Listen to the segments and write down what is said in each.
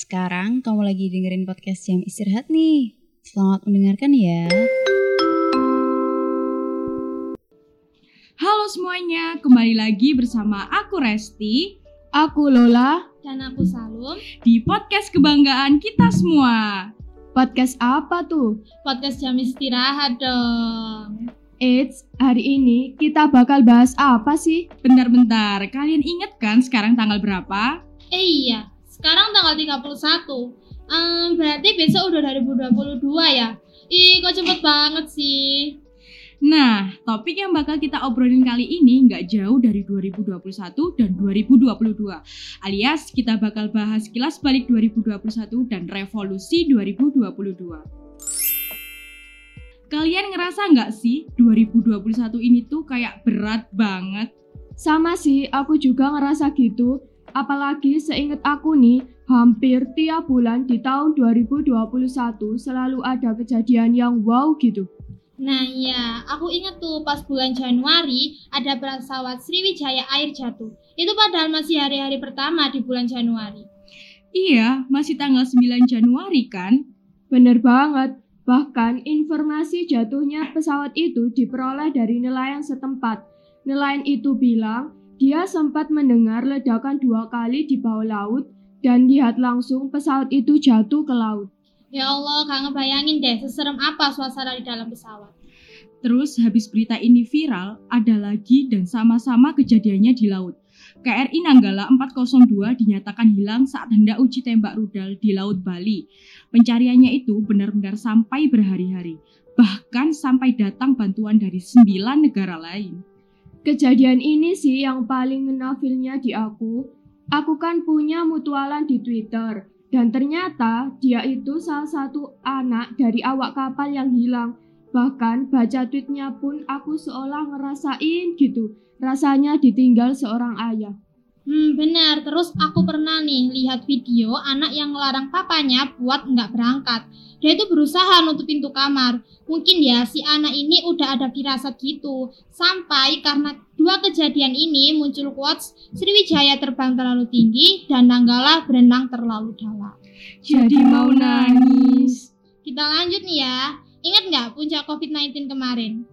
Sekarang kamu lagi dengerin podcast jam istirahat nih. Selamat mendengarkan ya. Halo semuanya, kembali lagi bersama aku Resti Aku Lola. Dan aku Salum. di podcast kebanggaan kita semua. Podcast apa tuh? Podcast jam istirahat dong. Eits, hari ini kita bakal bahas apa sih? Bentar-bentar, kalian inget kan sekarang tanggal berapa? Eh iya, sekarang tanggal 31. Ehm, berarti besok udah 2022 ya? Ih, kok cepet banget sih? Nah, topik yang bakal kita obrolin kali ini nggak jauh dari 2021 dan 2022. Alias kita bakal bahas kilas balik 2021 dan revolusi 2022. Kalian ngerasa nggak sih 2021 ini tuh kayak berat banget? Sama sih, aku juga ngerasa gitu. Apalagi seinget aku nih, hampir tiap bulan di tahun 2021 selalu ada kejadian yang wow gitu. Nah iya, aku inget tuh pas bulan Januari ada pesawat Sriwijaya Air jatuh. Itu padahal masih hari-hari pertama di bulan Januari. Iya, masih tanggal 9 Januari kan? Bener banget. Bahkan informasi jatuhnya pesawat itu diperoleh dari nelayan setempat. Nelayan itu bilang dia sempat mendengar ledakan dua kali di bawah laut dan lihat langsung pesawat itu jatuh ke laut. Ya Allah, gak ngebayangin deh seserem apa suasana di dalam pesawat. Terus habis berita ini viral, ada lagi dan sama-sama kejadiannya di laut. KRI Nanggala 402 dinyatakan hilang saat hendak uji tembak rudal di Laut Bali. Pencariannya itu benar-benar sampai berhari-hari. Bahkan sampai datang bantuan dari sembilan negara lain. Kejadian ini sih yang paling ngena feel-nya di aku. Aku kan punya mutualan di Twitter. Dan ternyata dia itu salah satu anak dari awak kapal yang hilang. Bahkan baca tweetnya pun aku seolah ngerasain gitu. Rasanya ditinggal seorang ayah. Hmm, benar. Terus aku pernah nih lihat video anak yang ngelarang papanya buat nggak berangkat. Dia itu berusaha nutup pintu kamar. Mungkin ya si anak ini udah ada firasat gitu. Sampai karena dua kejadian ini muncul quotes Sriwijaya terbang terlalu tinggi dan Nanggala berenang terlalu dalam. Jadi mau nangis. Kita lanjut nih ya. Ingat nggak puncak COVID-19 kemarin?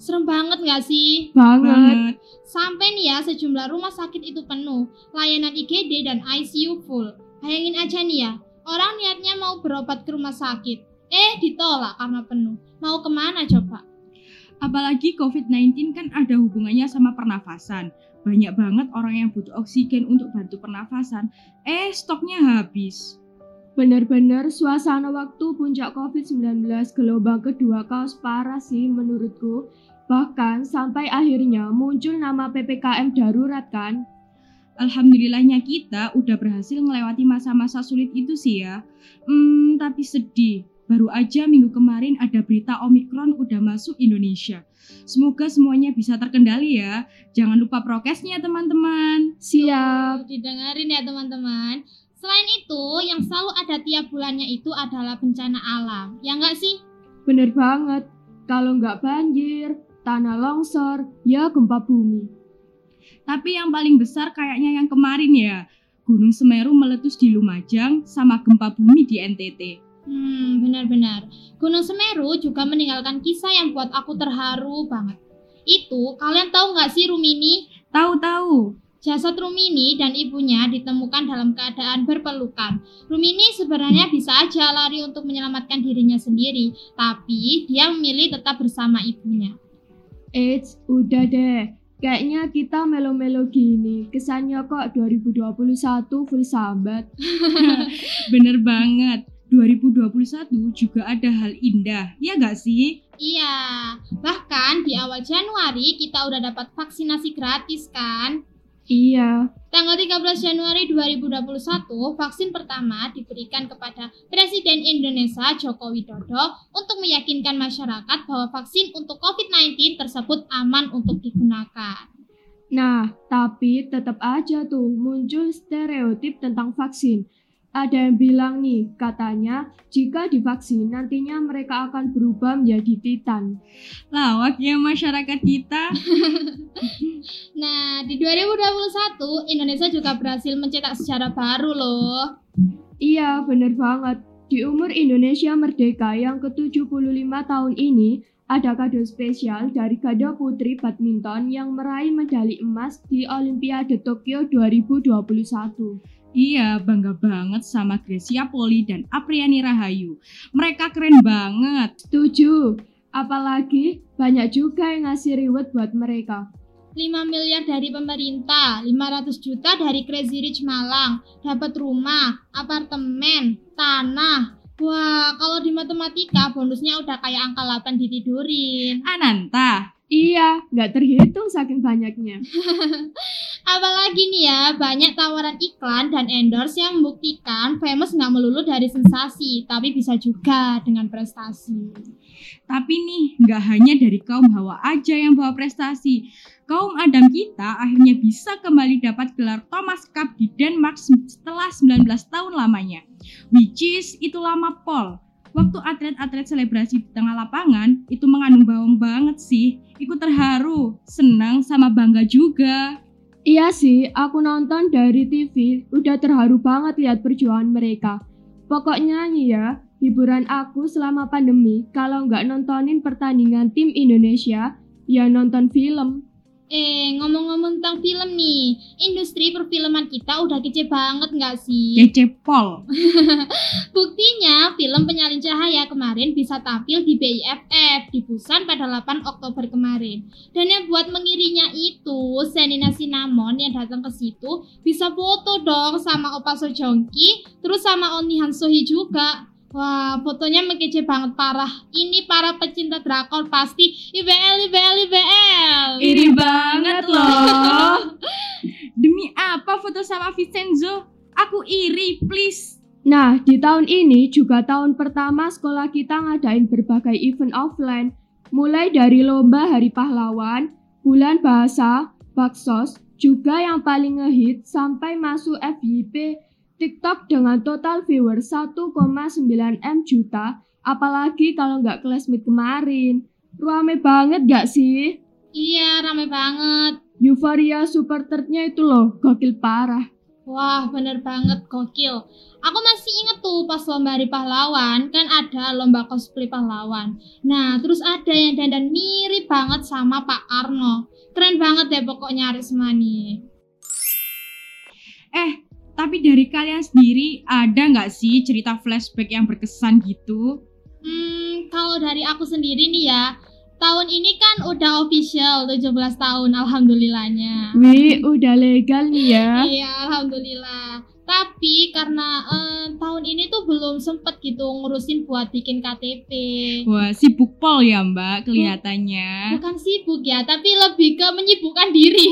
Serem banget nggak sih? Banget. Sampai nih ya sejumlah rumah sakit itu penuh, layanan IGD dan ICU full. Bayangin aja nih ya, orang niatnya mau berobat ke rumah sakit, eh ditolak karena penuh. Mau ke mana coba? Apalagi COVID-19 kan ada hubungannya sama pernafasan. Banyak banget orang yang butuh oksigen untuk bantu pernafasan. Eh, stoknya habis. Bener-bener suasana waktu puncak COVID-19 gelombang kedua kaos parah sih menurutku. Bahkan sampai akhirnya muncul nama PPKM darurat kan. Alhamdulillahnya kita udah berhasil melewati masa-masa sulit itu sih ya. Hmm, tapi sedih. Baru aja minggu kemarin ada berita Omikron udah masuk Indonesia. Semoga semuanya bisa terkendali ya. Jangan lupa prokesnya teman-teman. Siap. Tuh, didengarin ya teman-teman. Selain itu, yang selalu ada tiap bulannya itu adalah bencana alam. Ya nggak sih? Bener banget. Kalau nggak banjir, tanah longsor, ya gempa bumi. Tapi yang paling besar kayaknya yang kemarin ya. Gunung Semeru meletus di Lumajang sama gempa bumi di NTT. Hmm, benar-benar. Gunung Semeru juga meninggalkan kisah yang buat aku terharu banget. Itu, kalian tahu nggak sih Rumini? Tahu-tahu. Jasad Rumini dan ibunya ditemukan dalam keadaan berpelukan. Rumini sebenarnya bisa aja lari untuk menyelamatkan dirinya sendiri, tapi dia memilih tetap bersama ibunya. Eits, udah deh. Kayaknya kita melo-melo gini. Kesannya kok 2021 full sambat. Bener banget. 2021 juga ada hal indah, ya gak sih? Iya, bahkan di awal Januari kita udah dapat vaksinasi gratis kan? Iya, Tanggal 13 Januari 2021, vaksin pertama diberikan kepada Presiden Indonesia Joko Widodo untuk meyakinkan masyarakat bahwa vaksin untuk COVID-19 tersebut aman untuk digunakan. Nah, tapi tetap aja tuh muncul stereotip tentang vaksin. Ada yang bilang nih, katanya jika divaksin nantinya mereka akan berubah menjadi titan. Lawak ya masyarakat kita. Nah, di 2021 Indonesia juga berhasil mencetak sejarah baru loh. Iya, bener banget. Di umur Indonesia Merdeka yang ke-75 tahun ini, ada kado spesial dari ganda putri badminton yang meraih medali emas di Olimpiade Tokyo 2021. Iya, bangga banget sama Gracia Poli dan Apriani Rahayu. Mereka keren banget. Setuju. Apalagi banyak juga yang ngasih reward buat mereka. 5 miliar dari pemerintah, 500 juta dari Crazy Rich Malang, dapat rumah, apartemen, tanah. Wah, kalau di matematika bonusnya udah kayak angka 8 ditidurin. Ananta, Iya, nggak terhitung saking banyaknya. Apalagi nih ya, banyak tawaran iklan dan endorse yang membuktikan famous nggak melulu dari sensasi, tapi bisa juga dengan prestasi. tapi nih nggak hanya dari kaum Hawa aja yang bawa prestasi. Kaum Adam kita akhirnya bisa kembali dapat gelar Thomas Cup di Denmark setelah 19 tahun lamanya. Which is itu lama Paul. Waktu atlet-atlet selebrasi di tengah lapangan, itu mengandung bawang banget sih. Ikut terharu, senang sama bangga juga. Iya sih, aku nonton dari TV, udah terharu banget lihat perjuangan mereka. Pokoknya nih ya, hiburan aku selama pandemi, kalau nggak nontonin pertandingan tim Indonesia, ya nonton film. Eh, ngomong-ngomong tentang film nih, industri perfilman kita udah kece banget nggak sih? Kece Paul. Buktinya, film Penyalin Cahaya kemarin bisa tampil di BIFF di Busan pada 8 Oktober kemarin. Dan yang buat mengirinya itu, Senina Cinnamon yang datang ke situ bisa foto dong sama Opa Sojongki, terus sama Oni Han Sohee juga. Wah, fotonya mengkece banget parah. Ini para pecinta drakor pasti IBL, IBL, IBL. Iri banget loh. Demi apa foto sama Vincenzo? Aku iri, please. Nah, di tahun ini juga tahun pertama sekolah kita ngadain berbagai event offline, mulai dari lomba Hari Pahlawan, Bulan Bahasa, Baksos, juga yang paling ngehit sampai masuk FYP TikTok dengan total viewer 1,9 M juta, apalagi kalau nggak classmate kemarin. Rame banget gak sih? Iya, rame banget. Euforia super third-nya itu loh, gokil parah. Wah, bener banget, gokil. Aku masih inget tuh pas lomba hari pahlawan, kan ada lomba cosplay pahlawan. Nah, terus ada yang dandan mirip banget sama Pak Arno. Keren banget deh pokoknya Arisma nih. Eh, tapi dari kalian sendiri ada nggak sih cerita flashback yang berkesan gitu? Hmm, kalau dari aku sendiri nih ya, tahun ini kan udah official 17 tahun, alhamdulillahnya. Wih, udah legal nih ya. Iya, alhamdulillah. Tapi karena eh, tahun ini tuh belum sempet gitu ngurusin buat bikin KTP. Wah, sibuk Paul ya mbak kelihatannya. Bukan sibuk ya, tapi lebih ke menyibukkan diri.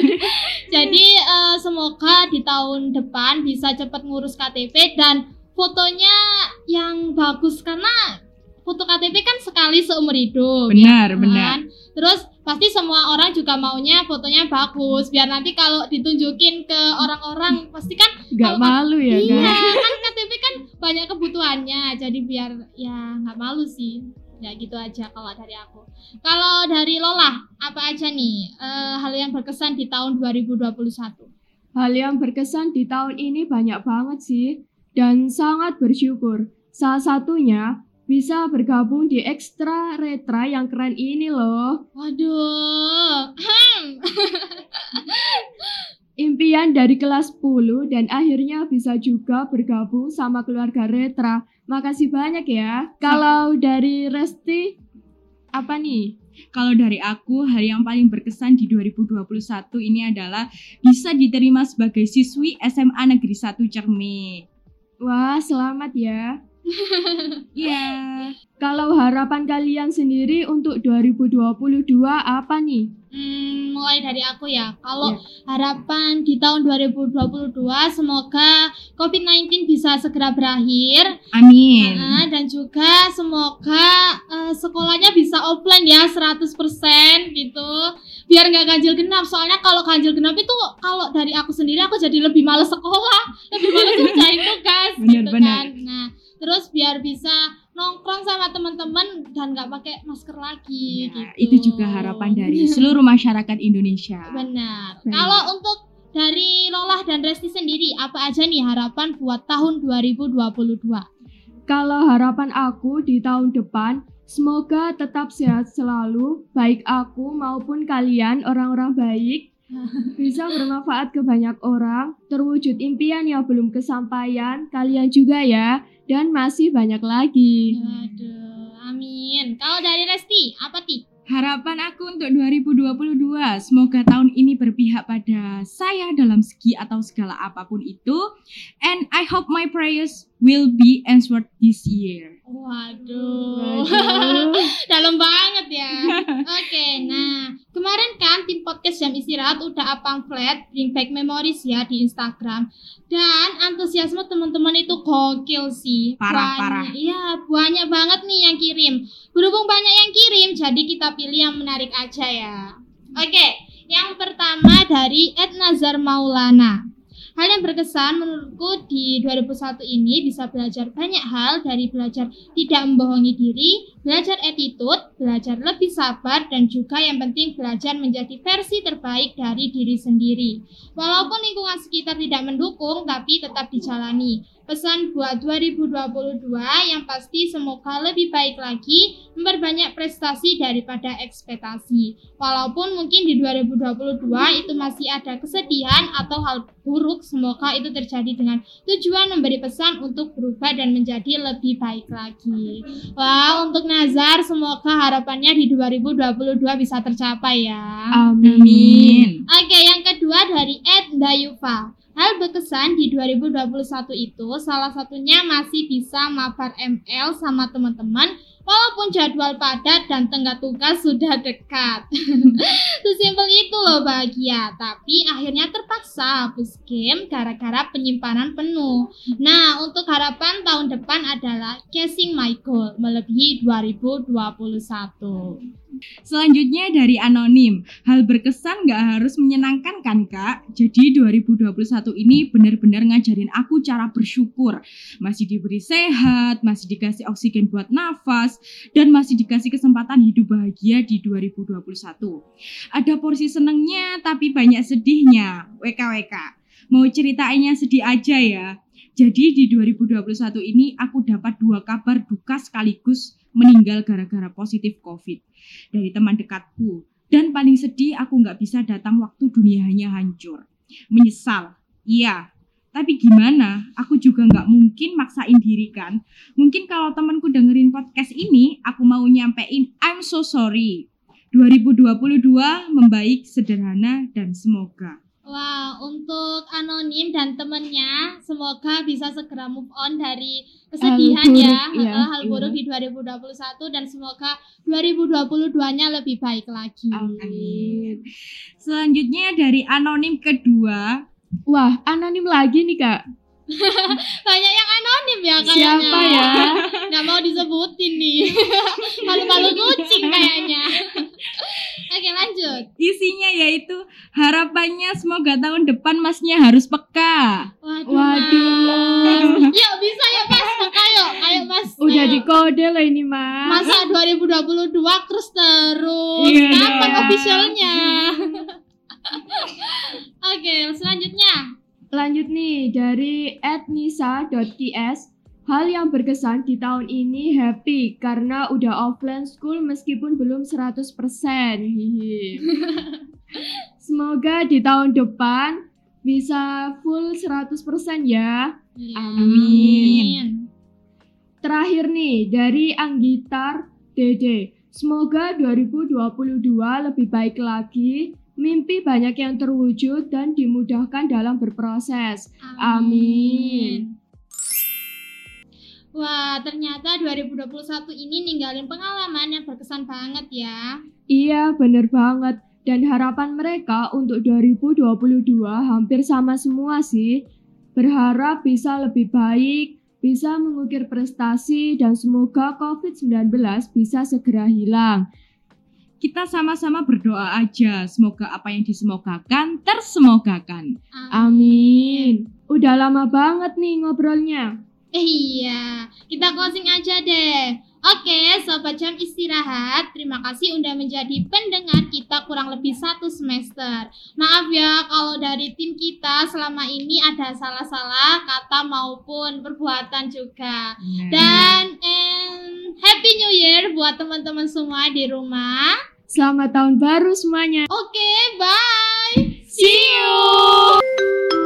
Jadi eh, semoga di tahun depan bisa cepet ngurus KTP dan fotonya yang bagus karena foto KTP kan sekali seumur hidup. Benar, kan? benar. Terus pasti semua orang juga maunya fotonya bagus. Biar nanti kalau ditunjukin ke orang-orang pasti kan Gak Kalau- malu ya iya kan? kan KTP kan banyak kebutuhannya. Jadi biar ya nggak malu sih. Ya gitu aja kalau dari aku. Kalau dari Lola apa aja nih eh, hal yang berkesan di tahun 2021 Hal yang berkesan di tahun ini banyak banget sih, dan sangat bersyukur. Salah satunya bisa bergabung di Extra Retra yang keren ini loh. waduh Hmm. Impian dari kelas 10 dan akhirnya bisa juga bergabung sama keluarga Retra. Makasih banyak ya. Kalau dari Resti, apa nih? Kalau dari aku, hal yang paling berkesan di 2021 ini adalah bisa diterima sebagai siswi SMA Negeri 1 Cerme. Wah, selamat ya. Iya. Kalau harapan kalian sendiri untuk 2022 apa nih? Hmm, mulai dari aku ya. Kalau Ya. harapan di tahun 2022 semoga COVID-19 bisa segera berakhir Amin. Nah, dan juga semoga eh, sekolahnya bisa offline ya 100% gitu. Biar nggak ganjil genap. Soalnya kalau ganjil genap itu kalau dari aku sendiri aku jadi lebih males sekolah, lebih males ngerjain tugas Bener, gitu bener. kan. Nah, terus biar bisa nongkrong sama teman-teman dan nggak pakai masker lagi Ya, gitu. itu juga harapan dari seluruh masyarakat Indonesia. Benar. Benar. Kalau untuk dari Lola dan Resti sendiri, apa aja nih harapan buat tahun 2022? Kalau harapan aku di tahun depan, semoga tetap sehat selalu, baik aku maupun kalian orang-orang baik, bisa bermanfaat ke banyak orang, terwujud impian yang belum kesampaian, kalian juga ya, dan masih banyak lagi. Aduh, amin. Kalau dari Resti, apa ti? Harapan aku untuk 2022, semoga tahun ini berpihak pada saya dalam segi atau segala apa pun itu. And I hope my prayers will be answered this year. Waduh, Waduh. dalam banget ya. Oke, nah kemarin kan tim podcast jam istirahat udah up pamflet Bring Back Memories ya di Instagram dan antusiasme teman-teman itu gokil sih. Parah, Banyak- parah. Iya, banyak banget nih yang kirim. Berhubung banyak yang kirim, jadi kita pilih yang menarik aja ya. Oke, yang pertama dari Ed Nazar Maulana. Hal yang berkesan menurutku di 2001 ini bisa belajar banyak hal dari belajar tidak membohongi diri, belajar attitude, belajar lebih sabar, dan juga yang penting belajar menjadi versi terbaik dari diri sendiri. Walaupun lingkungan sekitar tidak mendukung, tapi tetap dijalani. Pesan buat 2022 yang pasti semoga lebih baik lagi, memperbanyak prestasi daripada ekspektasi. Walaupun mungkin di 2022 itu masih ada kesedihan atau hal buruk, semoga itu terjadi dengan tujuan memberi pesan untuk berubah dan menjadi lebih baik lagi. Wah, untuk Nazar semoga harapannya di 2022 bisa tercapai ya. Amin. Oke, yang kedua dari Ed Dayufa. Hal berkesan di 2021 itu salah satunya masih bisa mabar ML sama teman-teman walaupun jadwal padat dan tenggat tugas sudah dekat. Sesimpel itu loh bahagia, tapi akhirnya terpaksa hapus game gara-gara penyimpanan penuh. Nah, untuk harapan tahun depan adalah casing my goal melebihi 2021. Selanjutnya dari anonim, hal berkesan gak harus menyenangkan kan kak? Jadi 2021 ini benar-benar ngajarin aku cara bersyukur. Masih diberi sehat, masih dikasih oksigen buat nafas, dan masih dikasih kesempatan hidup bahagia di 2021. Ada porsi senengnya tapi banyak sedihnya, WKWK. Mau ceritainnya sedih aja ya. Jadi di 2021 ini aku dapat dua kabar duka sekaligus meninggal gara-gara positif COVID dari teman dekatku. Dan paling sedih aku nggak bisa datang waktu dunianya hancur. Menyesal, iya. Tapi gimana? Aku juga nggak mungkin maksain diri kan. Mungkin kalau temanku dengerin podcast ini, aku mau nyampein I'm so sorry. 2022 membaik, sederhana, dan semoga. Wah, untuk anonim dan temennya, semoga bisa segera move on dari kesedihan buruk, ya, iya, hal iya. buruk di 2021 dan semoga 2022-nya lebih baik lagi. Amin. Selanjutnya dari anonim kedua, Wah, anonim lagi nih kak. Banyak yang anonim ya kayaknya. Siapa ya? Nggak mau disebutin nih. Malu-malu kucing kayaknya. Yaitu harapannya semoga tahun depan masnya harus peka. Waduh. Waduh. Mas. Yuk bisa ya Mas, maka yuk. Ayo Mas. Udah ayo. di kode loh ini mas. Masa 2022 terus terus. Iya Kapan dong. officialnya? Oke, selanjutnya. Lanjut nih dari @nisa.ts Hal yang berkesan di tahun ini happy karena udah offline school meskipun belum 100%. Hihi. Semoga di tahun depan bisa full 100% ya. Amin. Terakhir nih dari Anggitar Dede. Semoga 2022 lebih baik lagi, mimpi banyak yang terwujud dan dimudahkan dalam berproses. Amin. Wah, ternyata 2021 ini ninggalin pengalaman yang berkesan banget ya. Iya, bener banget. Dan harapan mereka untuk 2022 hampir sama semua sih. Berharap bisa lebih baik, bisa mengukir prestasi, dan semoga COVID-19 bisa segera hilang. Kita sama-sama berdoa aja, semoga apa yang disemogakan tersemogakan. Amin. Udah lama banget nih ngobrolnya. Eh, iya, kita closing aja deh. Oke, Sobat Jam istirahat. Terima kasih udah menjadi pendengar kita kurang lebih satu semester. Maaf ya kalau dari tim kita selama ini ada salah-salah kata maupun perbuatan juga. Iya. Dan and Happy New Year buat teman-teman semua di rumah. Selamat tahun baru semuanya. Oke, bye. See you.